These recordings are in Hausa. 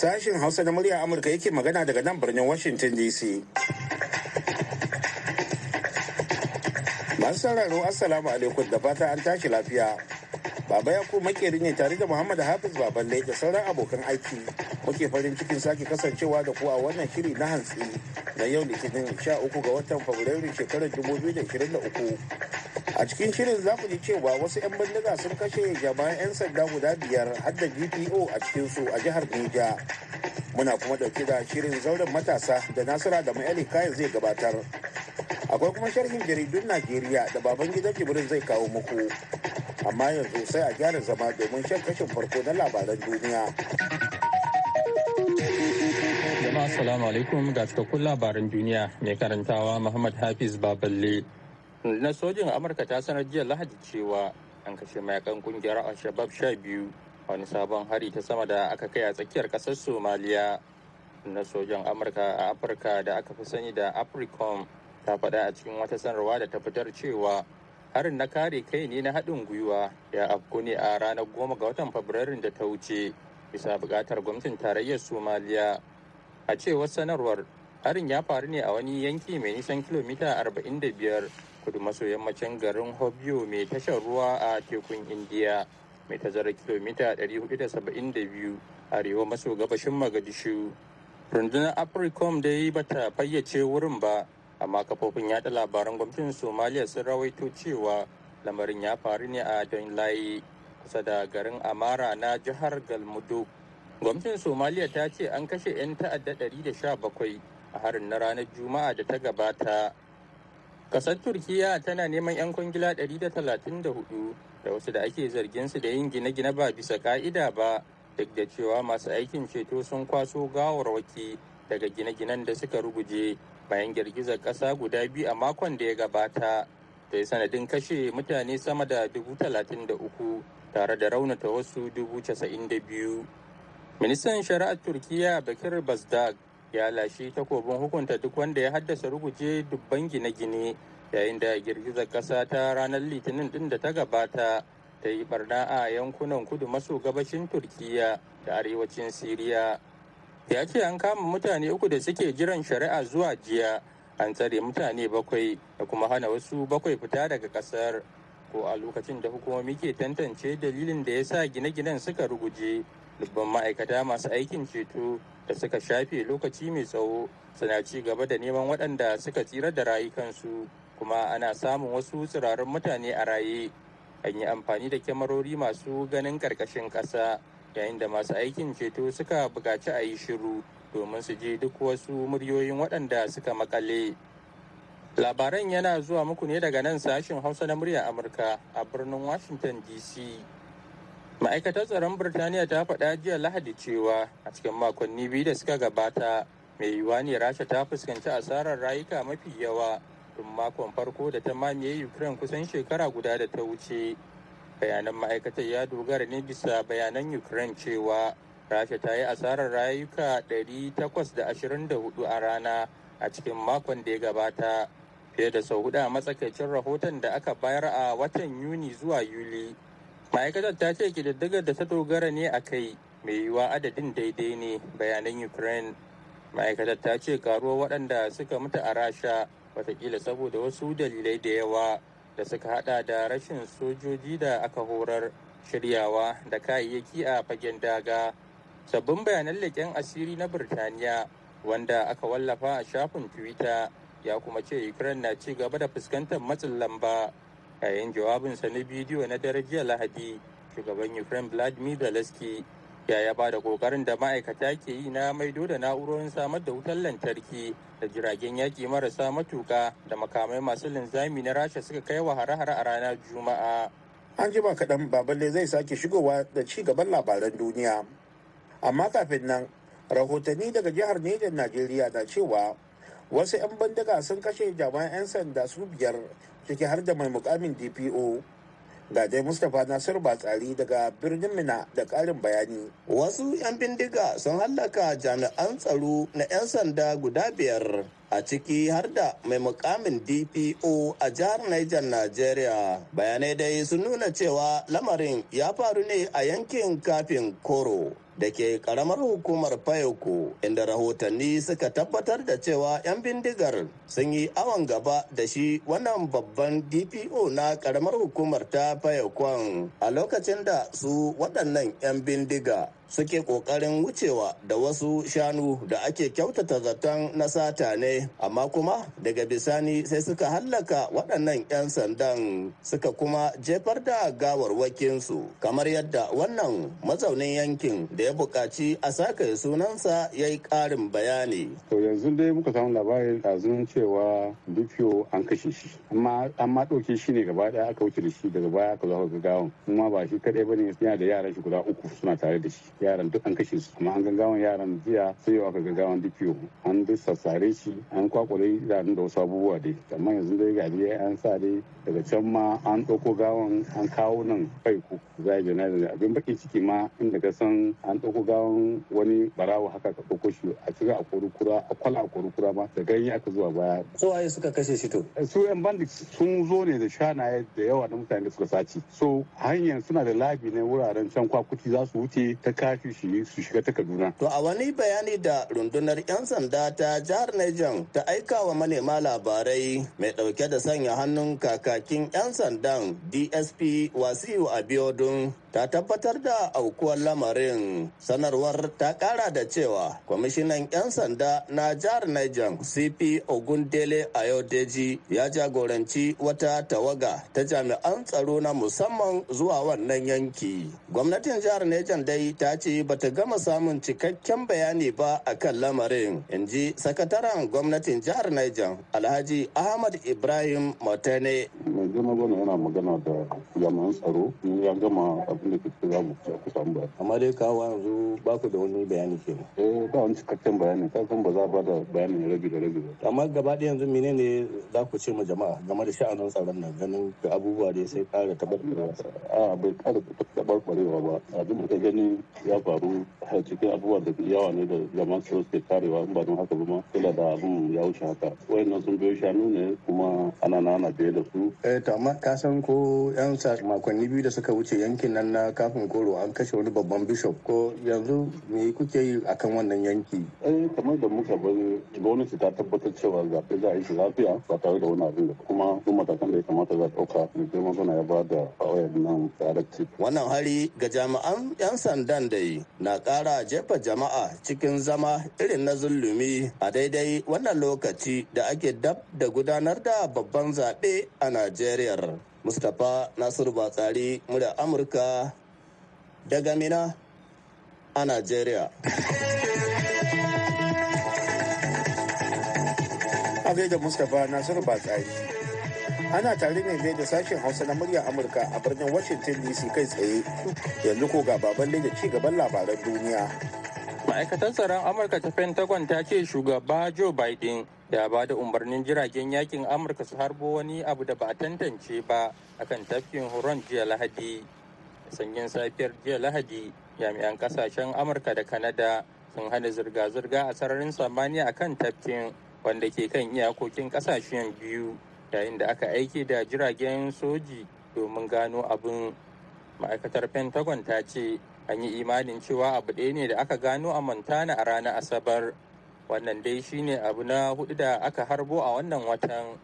Sashin Hausa na murya Amurka yake magana daga nan birnin Washington DC. Masu sauraro Assalamu alaikum da fata an tashi lafiya. Baba ya ku makeri ne tare da Muhammad Hafiz Baballe da sauran abokan aiki. Muke farin cikin sake kasancewa da ku a wannan shiri na hantsi na yau litinin 13 ga watan Fabrairu shekarar 2023. A cikin shirin za ku ji cewa wasu 'yan bindiga sun kashe jama'an 'yan sanda guda biyar har da dpo a cikinsu a jihar neja. Muna kuma ɗauke da shirin zauren matasa da nasira da mai kayan zai gabatar. Akwai kuma sharhin jaridun najeriya da baban gidan jibrin zai kawo muku. Amma yanzu sai a gyara zama domin shan kashin farko na labaran duniya. Jama'a assalamu alaikum. Ga cikakkun labaran duniya mai karantawa muhammad hafiz baballe. Na sojin amurka ta sanar jiya lahadi cewa an kashe mayaƙan ƙungiyar al-shabab sha biyu wani sabon hari ta sama da aka kai a tsakiyar ƙasar somaliya. Na sojan amurka a afirka da aka fi sani da africom ta faɗa a cikin wata sanarwa da ta fitar cewa harin na kare kai ne na haɗin gwiwa ya afku ne a ranar goma ga watan fabrairun da ta wuce bisa buƙatar gwamnatin tarayyar somaliya. A cewar sanarwar harin ya faru ne a wani yanki mai nisan kilomita 45 kudu maso yammacin garin hobyo mai tashar ruwa a tekun indiya mai tazarar kilomita 472 arewa maso gabashin magadishu. Rundunar africom dai bata fayyace wurin ba amma kafofin yada labaran gwamnatin somaliya sun rawaito cewa lamarin ya faru ne a don layi kusa da garin amara na jihar galmudug. Gwamnatin somaliya ta ce an kashe 'yan ta'adda 117 a harin na ranar juma'a da ta gabata. Kasar turkiya tana neman 'yan kwangila 134 da wasu da ake zargin su da yin gine-gine ba bisa ka'ida ba duk da cewa masu aikin ceto sun kwaso gawarwaki daga gine-ginen da suka ruguje bayan girgizar kasa guda biyu a makon da ya gabata. Da ya sanadin kashe mutane sama da 33 tare da raunata wasu 92 ministan shari'ar turkiya bakir bazdag ya lashe takobin hukunta duk wanda ya haddasa ruguje dubban gine-gine yayin da girgizar ƙasa ta ranar litinin din da ta gabata ta yi barna a yankunan kudu maso gabashin turkiya da arewacin siriya. Ya ce an kama mutane uku da suke jiran shari'a zuwa jiya an tsare mutane bakwai da kuma hana wasu bakwai fita daga ƙasar ko a lokacin da hukumomi ke tantance dalilin da ya sa gine-ginen suka ruguje dubban ma'aikata masu aikin ceto da suka shafe lokaci mai tsawo suna ci gaba da neman waɗanda suka tsira da rayukansu kuma ana samun wasu tsirarun mutane a raye. An yi amfani da kyamarori masu ganin ƙarƙashin ƙasa yayin da masu aikin ceto suka buƙaci a yi shiru domin su je duk wasu muryoyin waɗanda suka makale labaran yana zuwa muku ne daga nan sashin hausa na murya amurka a birnin washington dc ma'aikatar tsaron birtaniya ta faɗa jiya lahadi cewa a cikin makonni biyu da suka gabata mai yiwuwa ne rasha ta fuskanci asarar rayuka mafi yawa tun makon farko da ta mamaye ukraine kusan shekara guda da ta wuce. Bayanan ma'aikatar ya dogara ne bisa bayanan ukraine cewa rasha ta yi asarar rayuka 824 a rana a cikin makon da ya gabata fiye da sau huɗu a matsakaicin rahoton da aka bayar a watan yuni zuwa yuli. Ma'aikatar ta ce kididdigar da ta dogara ne a kai mai yiwuwa adadin daidai ne bayanan ukraine. Ma'aikatar ta ce karuwar waɗanda suka mutu a rasha wataƙila saboda wasu dalilai da yawa da suka hada da rashin sojoji da aka horar shiryawa da kayayyaki a fagen daga. Sabbin bayanan leƙen asiri na birtaniya wanda aka wallafa a shafin twitter ya kuma ce ukraine na ci gaba da fuskantar matsin lamba. Yayin jawabinsa na bidiyo na dare jiya lahadi shugaban ukraine vladimir zelensky ya yaba da ƙoƙarin da ma'aikata ke yi na maido da na'urorin samar da wutar lantarki da jiragen yaƙi marasa matuka da makamai masu linzami na rasha suka kai wa hare-hare a ranar juma'a. An jima kaɗan baballe zai sake shigowa da ci gaban labaran duniya. Amma kafin nan rahotanni daga jihar Nejan Najeriya na cewa wasu 'yan bandiga sun kashe jami'an 'yan sanda su biyar ciki har da mai mukamin DPO. Ga dai Mustapha Nasir Batsari daga birnin Mina da ƙarin bayani. Wasu 'yan bindiga sun hallaka jami'an tsaro na 'yan sanda guda biyar a ciki har da mai mukamin DPO a jihar Niger Najeriya. Bayanai dai sun nuna cewa lamarin ya faru ne a yankin kafin Koro. Da ke karamar hukumar Fayoko inda rahotanni suka tabbatar da cewa 'yan bindigar sun yi awon gaba da shi wannan babban DPO na karamar hukumar ta Fayokon a lokacin da su waɗannan 'yan bindiga suke ƙoƙarin wucewa da wasu shanu da ake kyautata zaton na sata ne. Amma kuma daga bisani sai suka hallaka waɗannan 'yan sandan suka kuma jefar da gawarwakinsu. Kamar yadda wannan mazaunin yankin da ya buƙaci a saka sunansa ya yi ƙarin bayani. to yanzu dai muka samu labarin ɗazun cewa dukiyo an kashe shi. Amma an ma ɗauke shi ne gaba ɗaya aka wuce da shi daga baya aka zo ga gawan. Kuma ba shi kaɗai ba ne yana da yaran shi guda uku suna tare da shi. Yaran duk an kashe su. Kuma an gaggawan yaran jiya sai yau aka gaggawan DPO. An duk sassare shi an kwakwale idanun da wasu abubuwa dai. Amma yanzu dai ga dai an sa dai daga can ma an ɗauko gawan an kawo nan kai ku. Za a jana'iza abin bakin ciki ma inda ka san an ɗauko gawan wani barawo haka ka ɗauko shi a cika a korukura a kwala a korukura ma da ganye aka zuwa baya. so waye suka kashe shi to. su yan bandits sun zo ne da shanaye da yawa na mutane da suka sace. So hanyar suna da labi ne wuraren can kwakuti za su wuce ta kafi shi su shiga ta Kaduna. To a wani bayani da rundunar 'yan sanda ta jihar Niger ta aika wa manema labarai mai ɗauke da sanya hannun kakakin 'yan sandan DSP Wasiu Abiodun ta tabbatar da aukuwar lamarin sanarwar ta kara da cewa kwamishinan 'yan sanda na jihar Niger CP Ogundele Ayodeji ya jagoranci wata tawaga ta jami'an tsaro na musamman zuwa wannan yanki. Gwamnatin jihar Niger dai ta ce bata gama samun cikakken bayani ba a kan lamarin in ji sakataren gwamnatin jihar Niger Alhaji Ahmad Ibrahim Matane. Abin da ke za mu ku samu bayani. Amma dai kawo yanzu ba ku da wani bayani kenan. Eh ba wani cikakken bayani ka san ba za ba da bayanin rabi da rabi ba. Amma gaba ɗaya yanzu menene za ku ce ma jama'a game da sha'anin tsaron nan ganin da abubuwa dai sai ƙara tabarbarewa. A bai ƙara tabarbarewa ba abin da ka gani ya faru a cikin abubuwa da yawa ne da jama'a su ke karewa in ba don haka ba ma kila da abin ya wuce haka wayannan sun biyo shanu ne kuma ana nana biye da su eh to amma ka san ko yan makonni biyu da suka wuce yankin nan na kafin koro an kashe wani babban bishop ko yanzu me kuke yi akan wannan yanki? Eh kamar da muka bari gwamnati ta tabbatar cewa zaɓe za a yi shi lafiya ba tare da wani abin da kuma duk matakan da ya kamata za a ɗauka da girma gona ya ba da wayannan directive. Wannan hari ga jami'an yan sandan da na ƙara jefa jama'a cikin zama irin na zulumi a daidai wannan lokaci da ake dab da gudanar da babban zaɓe a Najeriya. Mustapha Nasiru Batsari, murya Amurka daga Mina a Najeriya. A gaida Mustapha Nasiru Batsari. Ana tare ne da sashen Hausa na murya Amurka a birnin Washington DC kai tsaye. Yanzu ko ga baban da ci gaban labaran duniya. Ma'aikatar tsaron Amurka ta Pentagon ta ce shugaba Joe Biden ya ba da umarnin jiragen yaƙin Amurka su harbo wani abu da ba a tantance ba akan tafkin Huron jiya Lahadi. Sanyin safiyar jiya Lahadi, jami'an ƙasashen Amurka da Kanada sun hana zirga-zirga a sararin samaniya akan tafkin wanda ke kan iyakokin ƙasashen biyu yayin da aka aike da jiragen soji domin gano abin. Ma'aikatar Pentagon ta ce an yi imanin cewa abu ɗaya ne da aka gano a montana a ranar asabar. Wannan dai shine abu na huɗu da aka harbo a wannan watan.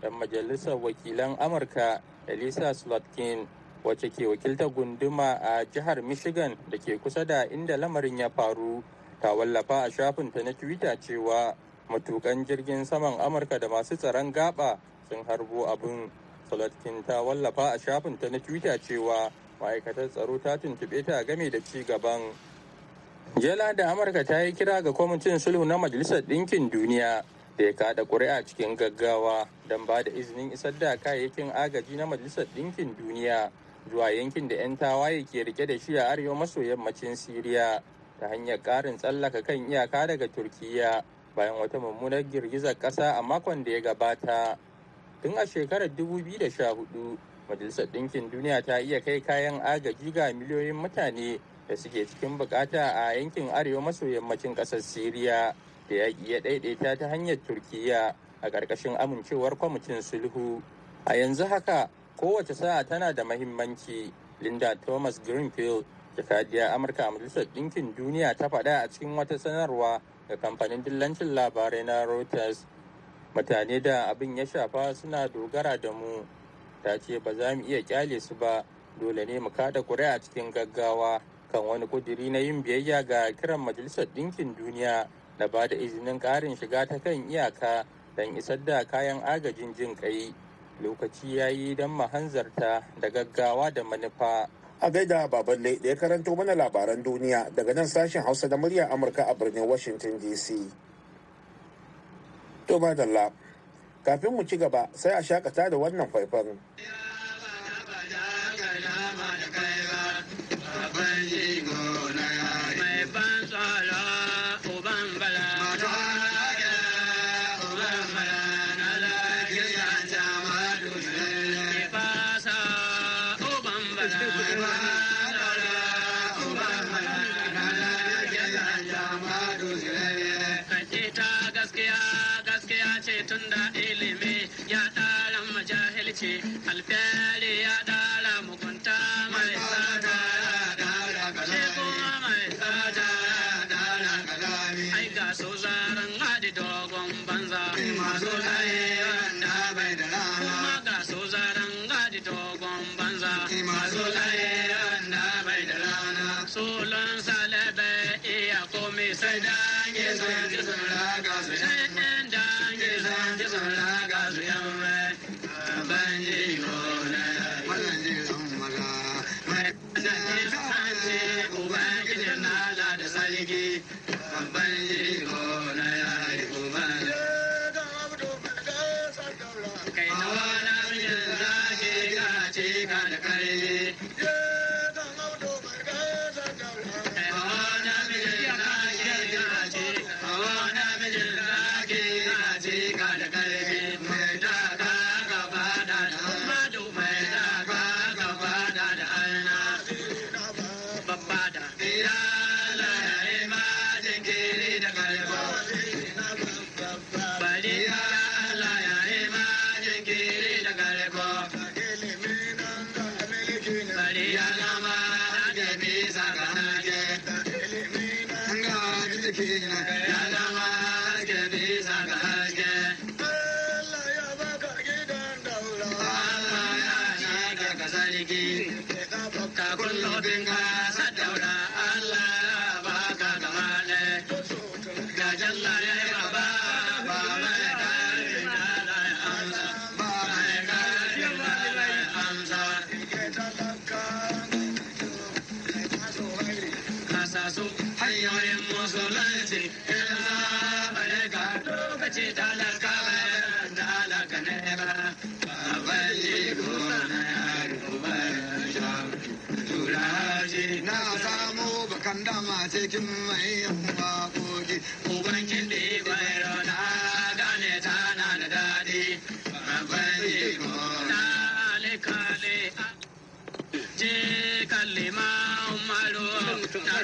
Dan majalisar wakilan amurka elisa slotkin wacce ke wakiltar gunduma a jihar michigan da ke kusa da inda lamarin ya faru ta wallafa a shafinta na twitter cewa matukan jirgin saman amurka da masu tsaron gaba sun harbo abin slotkin ta wallafa a shafinta na twitter cewa ma'aikatar tsaro ta tuntuɓe ta game da ci gaban. Jela da amurka ta yi kira ga kwamitin sulhu na majalisar ɗinkin duniya da ya kada ƙuri'a cikin gaggawa don ba da izinin isar da kayayyakin agaji na majalisar ɗinkin duniya zuwa yankin da 'yan tawaye ke riƙe da shi a arewa maso yammacin siriya ta hanyar ƙarin tsallaka kan iyaka daga turkiya bayan wata mummunar girgizar ƙasa a makon da ya gabata. Tun a shekarar 2014 majalisar ɗinkin duniya ta iya kai kayan agaji ga miliyoyin mutane da suke cikin buƙata a yankin arewa maso yammacin ƙasar siriya. Da yaƙi ya ɗaiɗaita ta hanyar turkiya a ƙarƙashin amincewar kwamitin sulhu. A yanzu haka kowace sa'a tana da mahimmanci. Linda thomas greenfield jakadiyar amurka a majalisar ɗinkin duniya ta faɗa a cikin wata sanarwa da kamfanin dillancin labarai na reuters. Mutane da abin ya shafa suna dogara da mu. Ta ce ba za mu iya ƙyale su ba. Dole ne mu kada kuri'a cikin gaggawa kan wani kuduri na yin biyayya ga kiran majalisar ɗinkin duniya na ba da izinin ƙarin shiga ta kan iyaka don isar da kayan agajin jin kai lokaci ya yi don mahanzarta da gaggawa da manufa. A gaida baballe da ya karanto mana labaran duniya daga nan sashen hausa da murya amurka a birnin washington dc to kafin mu ci gaba sai a shakata da wannan faifan. Ya ɗara majahilci alfiyari ya ɗara hanyoyin musulunci. In zaɓare ka lokaci talaka bayan talaka ne ba. Baban jigo na yaro bayan turaji na samu bakan dama cikin mai waƙoƙi. Uban kiɗi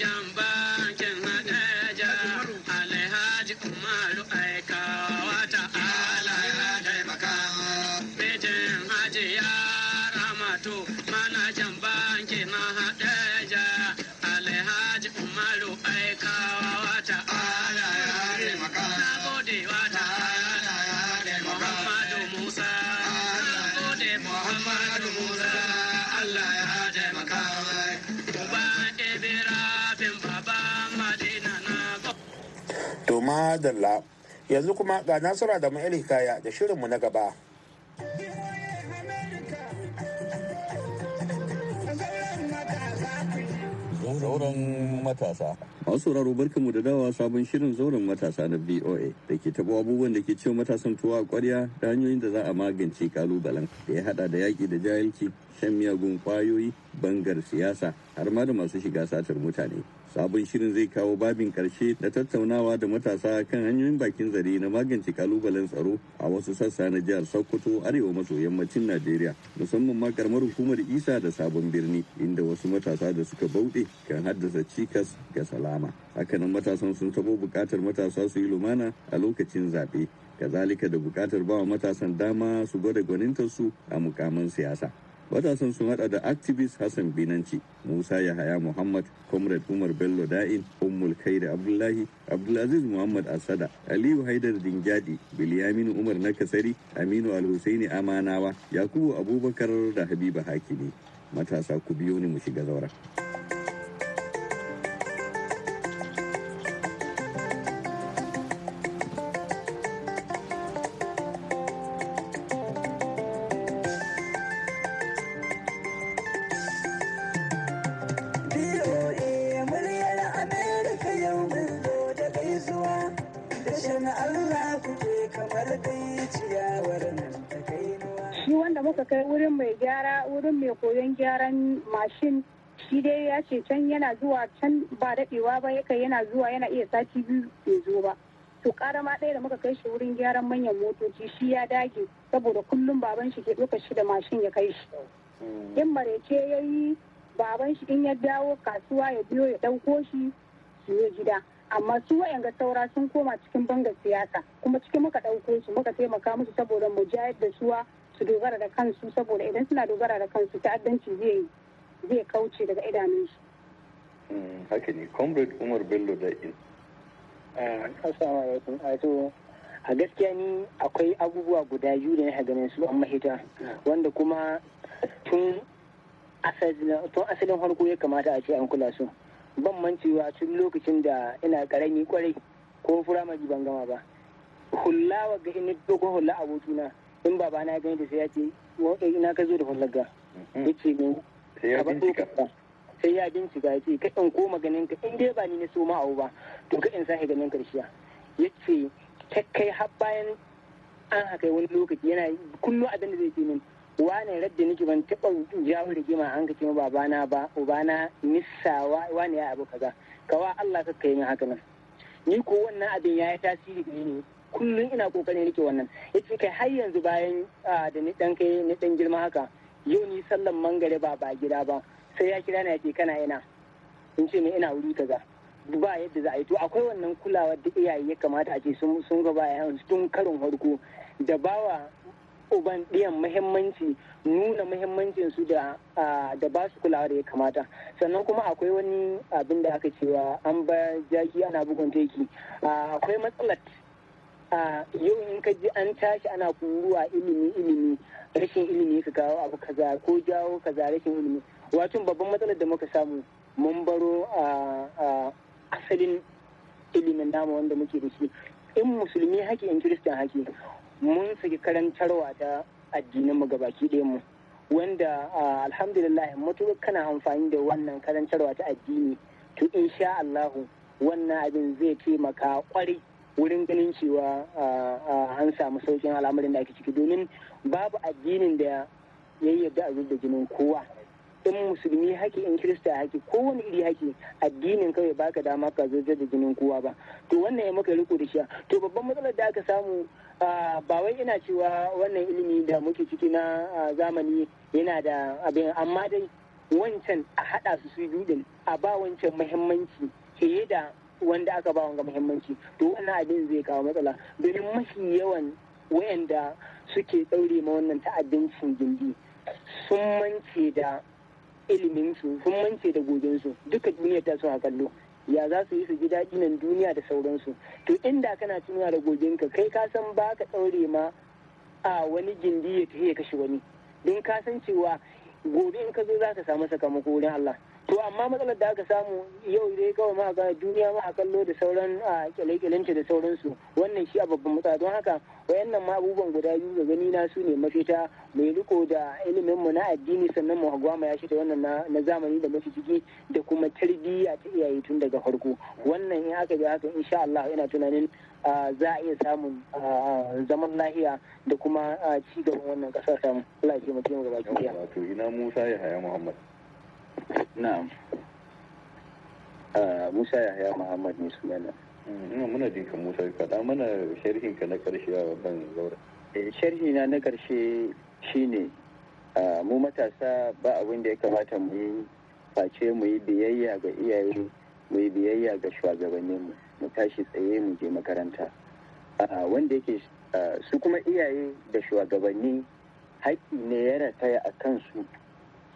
jamba. Madalla yanzu kuma ga nasara da ma'il hikaya da shirinmu na gaba Zauren matasa. Masu sauraro barkanmu da dawa sabon shirin zauren matasa na VOA da ke taɓa abubuwan da ke cewa matasan tuwa a ƙwarya da hanyoyin da za a magance kalubalen da ya haɗa da yaƙi da jahilci, shan miyagun ƙwayoyi, bangar siyasa har ma da masu shiga satar mutane. Sabon shirin zai kawo babin ƙarshe da tattaunawa da matasa kan hanyoyin bakin zare na magance kalubalen tsaro a wasu sassa na jihar Sokoto arewa maso yammacin Najeriya musamman ma karamar hukumar Isa da sabon birni inda wasu matasa da suka bauɗe kan haddasa cikas ga salama. Hakanan matasan sun tabo buƙatar matasa su yi lumana a lokacin zaɓe. Kazalika da buƙatar bawa matasan dama su gwada gwanintarsu a mukaman siyasa. Matasan sun hada da activist hassan binanci musa yahaya muhammad comrade umar bello da'in ummul da abdullahi abdulaziz muhammad asada aliyu haidar dingyadi bilyamin umar na kasari aminu alhusaini amanawa yakubu abubakar da habiba hakimi. Matasa ku biyo ni mu shiga zaura shi dai ya ce can yana zuwa can ba daɗewa ba yakan yana zuwa yana iya sati biyu bai zo ba. To ƙara ma ɗaya da muka kai shi wurin gyaran manyan motoci shi ya dage saboda kullum baban shi ke ɗauka shi da mashin ya kai shi. In marece ya yi baban shi in ya dawo kasuwa ya biyo ya ɗauko shi su yi gida. Amma su wa'yanga saura sun koma cikin bangar siyasa kuma cikin muka ɗauko su muka taimaka musu saboda mu jayar da suwa su dogara da kansu saboda idan suna dogara da kansu ta'addanci zai zai kauce daga idanunsu. haka ne. Comrade umar bello da in. Assalamu alaikum ato a gaskiya ni akwai abubuwa guda biyu da na ganin su an mahita wanda kuma tun asalin farko ya kamata a ce an kula su. Ban mancewa tun lokacin da ina ƙarami ƙwarai ko firamare ban gama ba. Hulla wa ga ina dogon hulla abokina in baba na gani da sai ya ce ina ka zo da hullar ga? Ya ce min sai ya bincika. sai ya bincika ya ce ka in koma ganin ka in dai ba ni na so ma abu ba to ka in sahi ganin karshiya. Ya ce ta kai har bayan an haka wani lokaci yana kullum abin da zai ce min wane radda nake ban taɓa jawo rigima an ka ce ma babana ba ubana nissa wane ya abu kaza. Kawa Allah ka kai min haka nan. Ni ko wannan abin ya yi tasiri gare ni. Kullum ina ƙoƙarin riƙe wannan. Yace kai har yanzu bayan da ni dan kai ni dan girma haka yau ni sallan mangare ba ba gida ba sai ya kira na ya ce kana ina? In ce ina wuri kaza. Ba yadda za a yi. To akwai wannan kulawa da iyaye ya kamata a ce sun sun ga bayan tun karin farko da bawa uban ɗiyan muhimmanci nuna muhimmancin su da da ba su kulawa da ya kamata. Sannan kuma akwai wani abin da aka cewa an ba jaki ana bugun teki. Akwai matsalar yau in ka ji an tashi ana kuruwa ilimi ilimi rashin ilimi ka kawo abu kaza ko jawo kaza rashin ilimi. Wato babban matsalar da muka samu mun baro a asalin ilimin namu wanda muke da shi. In musulmi haki in kiristan haki mun saki karantarwa ta addinin mu gabaki ɗaya mu. Wanda alhamdulillah mutuwar kana amfani da wannan karantarwa ta addini to insha Allahu wannan abin zai taimaka ƙwarai wurin ganin cewa an samu saukin al'amarin da ake ciki. Domin babu addinin da ya yarda a da jinin kowa. In musulmi haki in kirista haki kowane iri haki addinin kawai baka dama ka zo da jinin kowa ba. To wannan ya maka riko da shi. To babban matsalar da aka samu ba wai ina cewa wannan ilimi da muke ciki na zamani yana da abin amma dai wancan a haɗa su su biyu a ba wancan muhimmanci fiye da wanda aka ba wanga muhimmanci. To wannan abin zai kawo matsala. Domin mafi yawan wayanda suke ɗaure ma wannan ta'addancin gindi sun mance da iliminsu sun mance da gobensu duka duniya ta suna kallo. Ya za su yi su ji daɗi nan duniya da sauransu? To inda kana tunawa da gobenka kai ka san ba ka ɗaure ma a wani gindi ya tafi ya kashe wani. Don ka san cewa gobe in ka zo za ka samu sakamako wurin Allah. To amma matsalar da aka samu yau dai kawai ma ga duniya ma a kallo da sauran a kyale-kyalenta da sauransu. Wannan shi a babban matsala. Don haka wayannan ma abubuwan guda biyu ga gani na su ne mafita mai riko da ilimin mu na addini sannan mu gwama ya da wannan na zamani da mafi ciki da kuma tarbiyya ta iyaye tun daga farko. Wannan in aka bi haka insha Allah ina tunanin za a iya samun zaman lahiya da kuma ci gaban wannan ƙasar samu Allah ya taimake mu gaba ki wato ina Musa ya haya Muhammad. Na'am. Musa Yahaya Muhammad ne sunana. Ina muna jin ka Musa faɗa mana sharhin ka na ƙarshe a wannan zaura. Sharhi na na ƙarshe shine mu matasa ba abin da ya kamata mu yi face mu yi biyayya ga iyaye mu yi biyayya ga shugabanninmu mu tashi tsaye mu je makaranta. Wanda yake su kuma iyaye da shugabanni haƙƙi ne ya rataya a kansu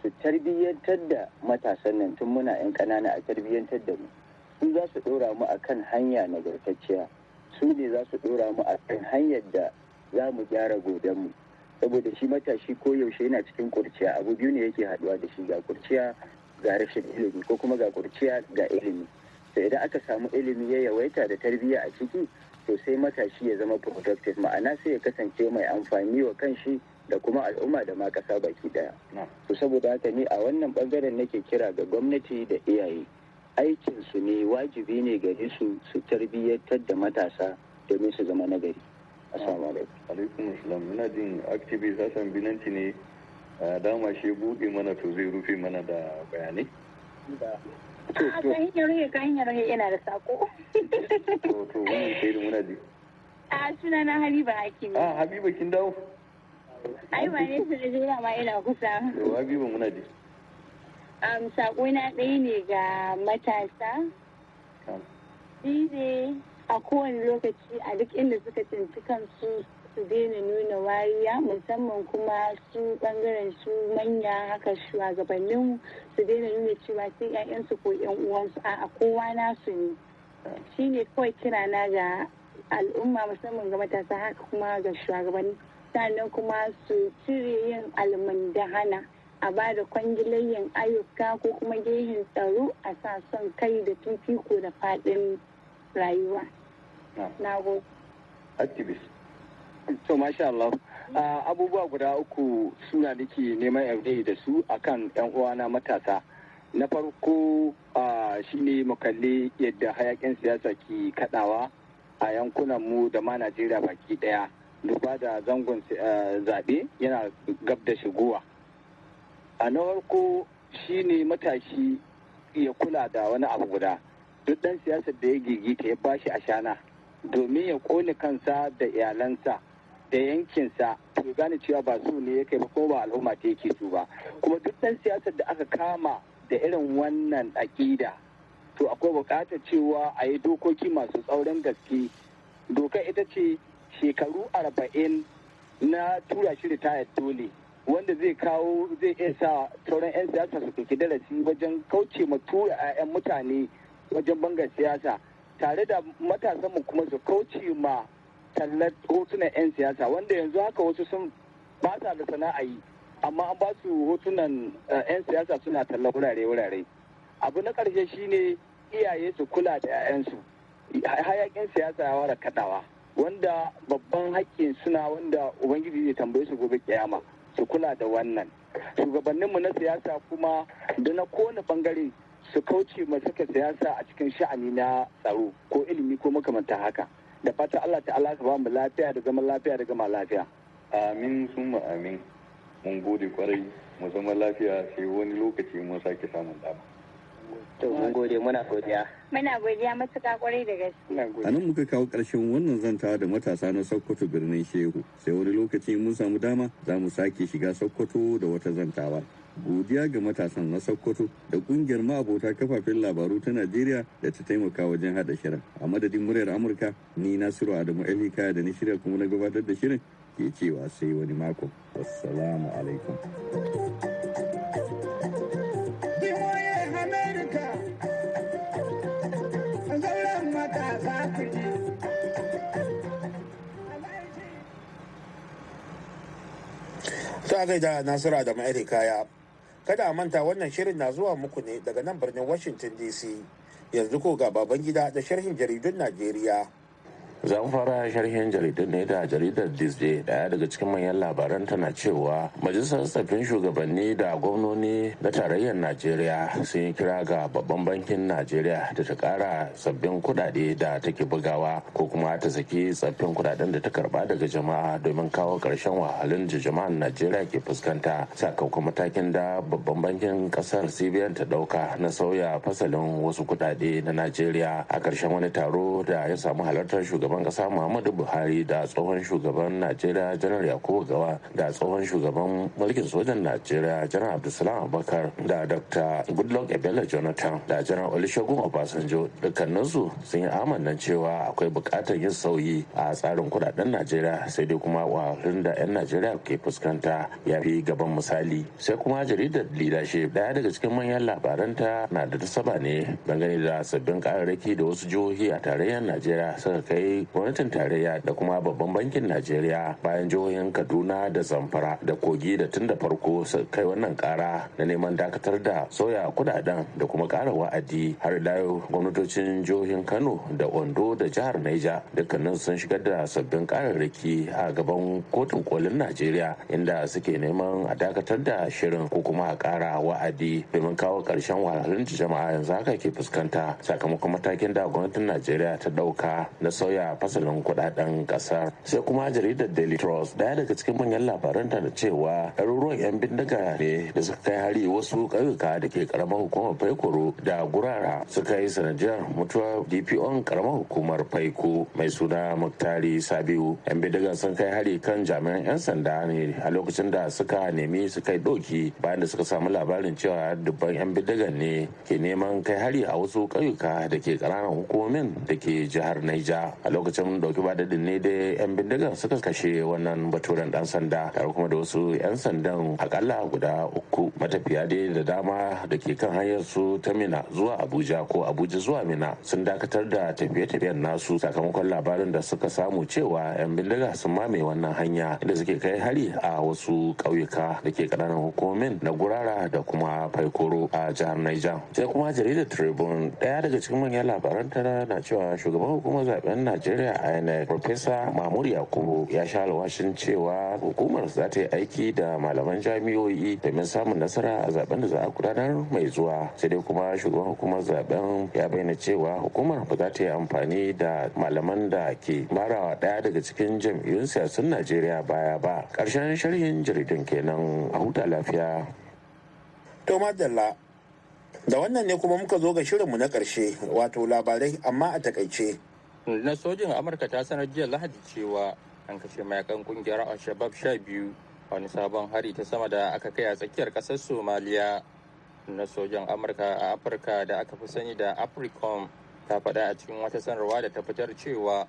su tarbiyyantar da matasan nan tun muna 'yan ƙanana a tarbiyyantar da mu. Su za su ɗora mu a kan hanya nagartacciya. Su ne za su ɗora mu a kan hanyar da za mu gyara mu. Saboda shi matashi ko yaushe yana cikin kurciya abu biyu ne yake haɗuwa da shi ga kurciya ga rashin ilimi ko kuma ga kurciya ga ilimi. To idan aka samu ilimi ya yawaita da tarbiyya a ciki to sai matashi ya zama productive. Ma'ana sai ya kasance mai amfani wa kanshi da kuma al'umma da ma ƙasa baki ɗaya. To saboda haka ni a wannan ɓangaren nake kira ga gwamnati da iyaye. Aikin su ne wajibi ne gare su su tarbiyyantar da matasa domin su zama nagari. Assalamu alaikum. Alaikum assalam. Muna jin activist Hassan Binanci ne dama shi buɗe mana to zai rufe mana da bayanai. A kan hanyar rage kan hanyar rage yana da sako. To to wannan sai muna ji. A sunana Habiba Hakimi. Ah Habiba kin dawo. Ai ba ne su da jira ma ina kusa. Yawa biyu muna ji. Um, na ɗaya ne ga matasa. Shi ne a kowane lokaci a duk inda suka cinci kansu su daina nuna wariya musamman kuma su ɓangaren su manya haka shugabannin su daina nuna cewa sai 'ya'yansu ko 'yan uwansu a kowa nasu ne. Shi ne kawai kirana ga al'umma musamman ga matasa haka kuma ga shugabanni. Sannan kuma su cire yin almundahana a ba da kwangilayen ayyuka ko kuma gehen tsaro a sa son kai da fifiko da faɗin rayuwa. Na Activist. To, masha Allah. abubuwa guda uku suna da ke neman yaudai da su akan 'yan uwana matasa. Na farko shine mu kalli yadda hayakin siyasa ke kadawa a yankunan mu da ma Najeriya baki ɗaya. Duba da zangon zaɓe yana gab da shigowa. A na farko shi ne matashi ya kula da wani abu guda. Duk ɗan siyasar da ya gigita ya bashi a shana domin ya ƙone kansa da iyalansa da yankinsa. To gane cewa ba su ne ya kai ba kuma ba al'umma ta yake su ba. Kuma duk ɗan siyasar da aka kama da irin wannan aƙida to akwai buƙatar cewa a yi dokoki masu tsaurin gaske. Doka ita ce shekaru arba'in na tura shi ritayar dole wanda zai kawo zai iya sa sauran 'yan siyasa su ɗauki darasi wajen kauce ma tura 'ya'yan mutane wajen bangar siyasa tare da matasanmu kuma su kauce ma tallar hotunan 'yan siyasa wanda yanzu haka wasu sun ba sa da sana'a yi amma an ba su hotunan 'yan siyasa suna tallar wurare-wurare abu na ƙarshe shine iyaye su kula da 'ya'yansu hayakin siyasa ya wara kaɗawa. Wanda babban haƙƙin suna wanda ubangiji zai tambaye su gobe kiyama su kula da wannan. Shugabanninmu na siyasa kuma da na kowane ɓangare su kauce ma saka siyasa a cikin sha'ani na tsaro ko ilimi ko makamantan haka. Da fata Allah ta'ala ka ba mu lafiya da zaman lafiya da gama lafiya. Amin summa amin. Mun gode ƙwarai. Mu zama lafiya sai wani lokaci mun sake samun dama. To mun gode muna godiya. Muna godiya matuƙa ƙwarai da gaske. a nan muka kawo ƙarshen wannan zantawa da matasa na sokoto birnin shehu. Sai wani lokaci mun samu dama za mu sake shiga sokoto da wata zantawa. Godiya ga matasan na sokoto da ƙungiyar ma'abota kafafen labaru ta najeriya da ta taimaka wajen hada shirin. A madadin muryar amurka ni nasiru adamu elhika da ni shirya kuma na gabatar da shirin ke cewa sai wani mako. Assalamu alaikum. Ta gaida nasira da ma'airi kaya kada a manta wannan shirin na zuwa muku ne daga nan birnin washington dc yanzu ko ga baban gida da sharhin jaridun najeriya. Za mu fara sharhin jaridun ne da jaridar disney. Daya daga cikin manyan labaran tana cewa majalisar tsaffin shugabanni da gwamnoni na tarayyar najeriya sun yi kira ga babban bankin najeriya da ta kara sabbin kudade da take bugawa ko kuma ta saki tsaffin kuɗaɗen da ta karɓa daga jama'a domin kawo ƙarshen wahalun da jama'ar najeriya ke fuskanta. Sakamakon matakin da babban bankin ƙasar cbn ta ɗauka na sauya fasalin wasu kudade na najeriya a ƙarshen wani taro da ya samu halartar shugaban shugaban kasa muhammadu buhari da tsohon shugaban najeriya janar yakubu gawa da tsohon shugaban mulkin sojan najeriya janar abdulsalam abubakar da dr goodluck ebele jonathan da janar olusegun obasanjo dukkaninsu sun yi amannan cewa akwai buƙatar yin sauyi a tsarin kuɗaɗen najeriya sai dai kuma wahalun da 'yan najeriya ke fuskanta ya fi gaban misali. Sai kuma jaridar leadership ɗaya daga cikin manyan labaranta na da saba ne dangane da sabbin kararraki da wasu jihohi a tarayyar najeriya suka kai gwamnatin tarayya da kuma babban bankin najeriya bayan jihohin kaduna da zamfara da kogi da tun da farko su kai wannan kara na neman dakatar da sauya kuɗaɗen da kuma kara wa'adi. Har layo gwamnatocin jihohin kano da ondo da jihar naija dukkanin sun shigar da sabbin kararraki a gaban kotun kolin najeriya inda suke neman a dakatar da shirin ko kuma a kara wa'adi domin kawo ƙarshen wahalhalun jama'a yanzu haka ke fuskanta sakamakon matakin da gwamnatin najeriya ta ɗauka na sauya fasalin kuɗaɗen ƙasar sai kuma jaridar daily trust ɗaya daga cikin manyan labaran da cewa ɗaruruwan 'yan bindiga ne da suka kai hari wasu ƙauyuka da ke karamar hukumar faikoro da gurara suka yi sanadiyar mutuwar dpo karamar hukumar faiko mai suna muktari sabiu. 'yan bindigan sun kai hari kan jami'an 'yan sanda ne a lokacin da suka nemi su kai doki bayan da suka samu labarin cewa dubban 'yan bindigan ne ke neman kai hari a wasu ƙauyuka da ke ƙananan hukumomin da ke jihar naija lokacin ɗauki badadin ne da 'yan bindigan suka kashe wannan baturen dan sanda tare kuma da wasu 'yan sandan akalla guda uku matafiya dai da dama da ke kan hanyar su ta mina zuwa abuja ko abuja zuwa mina sun dakatar da tafiye-tafiyen nasu sakamakon labarin da suka samu cewa 'yan bindiga sun mame wannan hanya inda suke kai hari a wasu ƙauyuka da ke ƙananan hukumomin na gurara da kuma faikoro a jihar Niger. sai kuma jaridar tribune ɗaya daga cikin manyan labaran tana na cewa shugaban hukumar zaɓen najeriya inec profesa mahmud yakubu ya sha alwashin cewa hukumar za ta yi aiki da malaman jami'o'i domin samun nasara a zaɓen da za a gudanar mai zuwa. Sai dai kuma shugaban hukumar zaɓen ya bayyana cewa hukumar ba za ta yi amfani da malaman da ke marawa ɗaya daga cikin jam'iyyun siyasun najeriya baya ba. Karshen sharhin jaridun kenan. A huta lafiya. Da wannan ne kuma muka zo ga shirinmu na ƙarshe wato labarai amma a taƙaice. Na sojin amurka ta sanar jiya lahadi cewa an kashe mayaƙan ƙungiyar al-shabab sha biyu wani sabon hari ta sama da aka kai a tsakiyar ƙasar somaliya. Na sojan amurka a afirka da aka fi sani da africom ta faɗa a cikin wata sanarwa da ta fitar cewa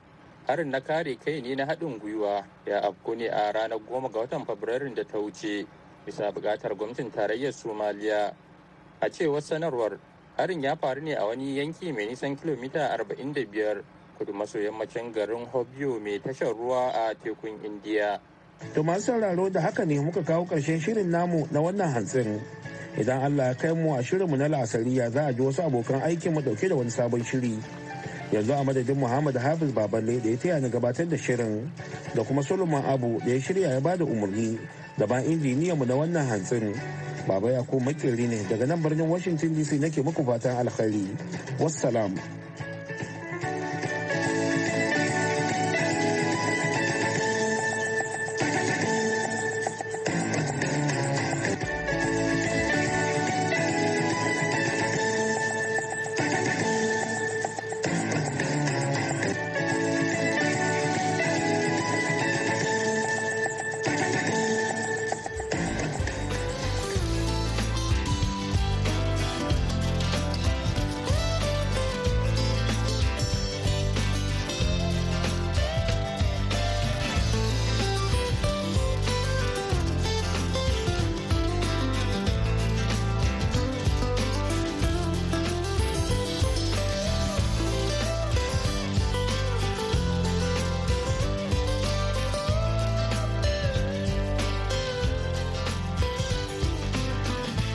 harin na kare kai ne na haɗin gwiwa ya afku ne a ranar goma ga watan fabrairun da ta wuce bisa buƙatar gwamnatin tarayyar somaliya. A cewar sanarwar harin ya faru ne a wani yanki mai nisan kilomita 45 kudu maso yammacin garin hobyo mai tashar ruwa a tekun indiya. To masu sauraro da haka ne muka kawo ƙarshen shirin namu na wannan hantsin. Idan allah ya kai mu a shirinmu na la'asariya za a ji wasu abokan aikin mu ɗauke da wani sabon shiri. Yanzu a madadin muhammad hafiz baballe da ya taya ni gabatar da shirin da kuma solomon abu da ya shirya ya ba da umarni da ban injiniyanmu na wannan hantsin. Baba ya ko makeri ne daga nan birnin washington dc nake muku fatan alkhairi. Wassalam.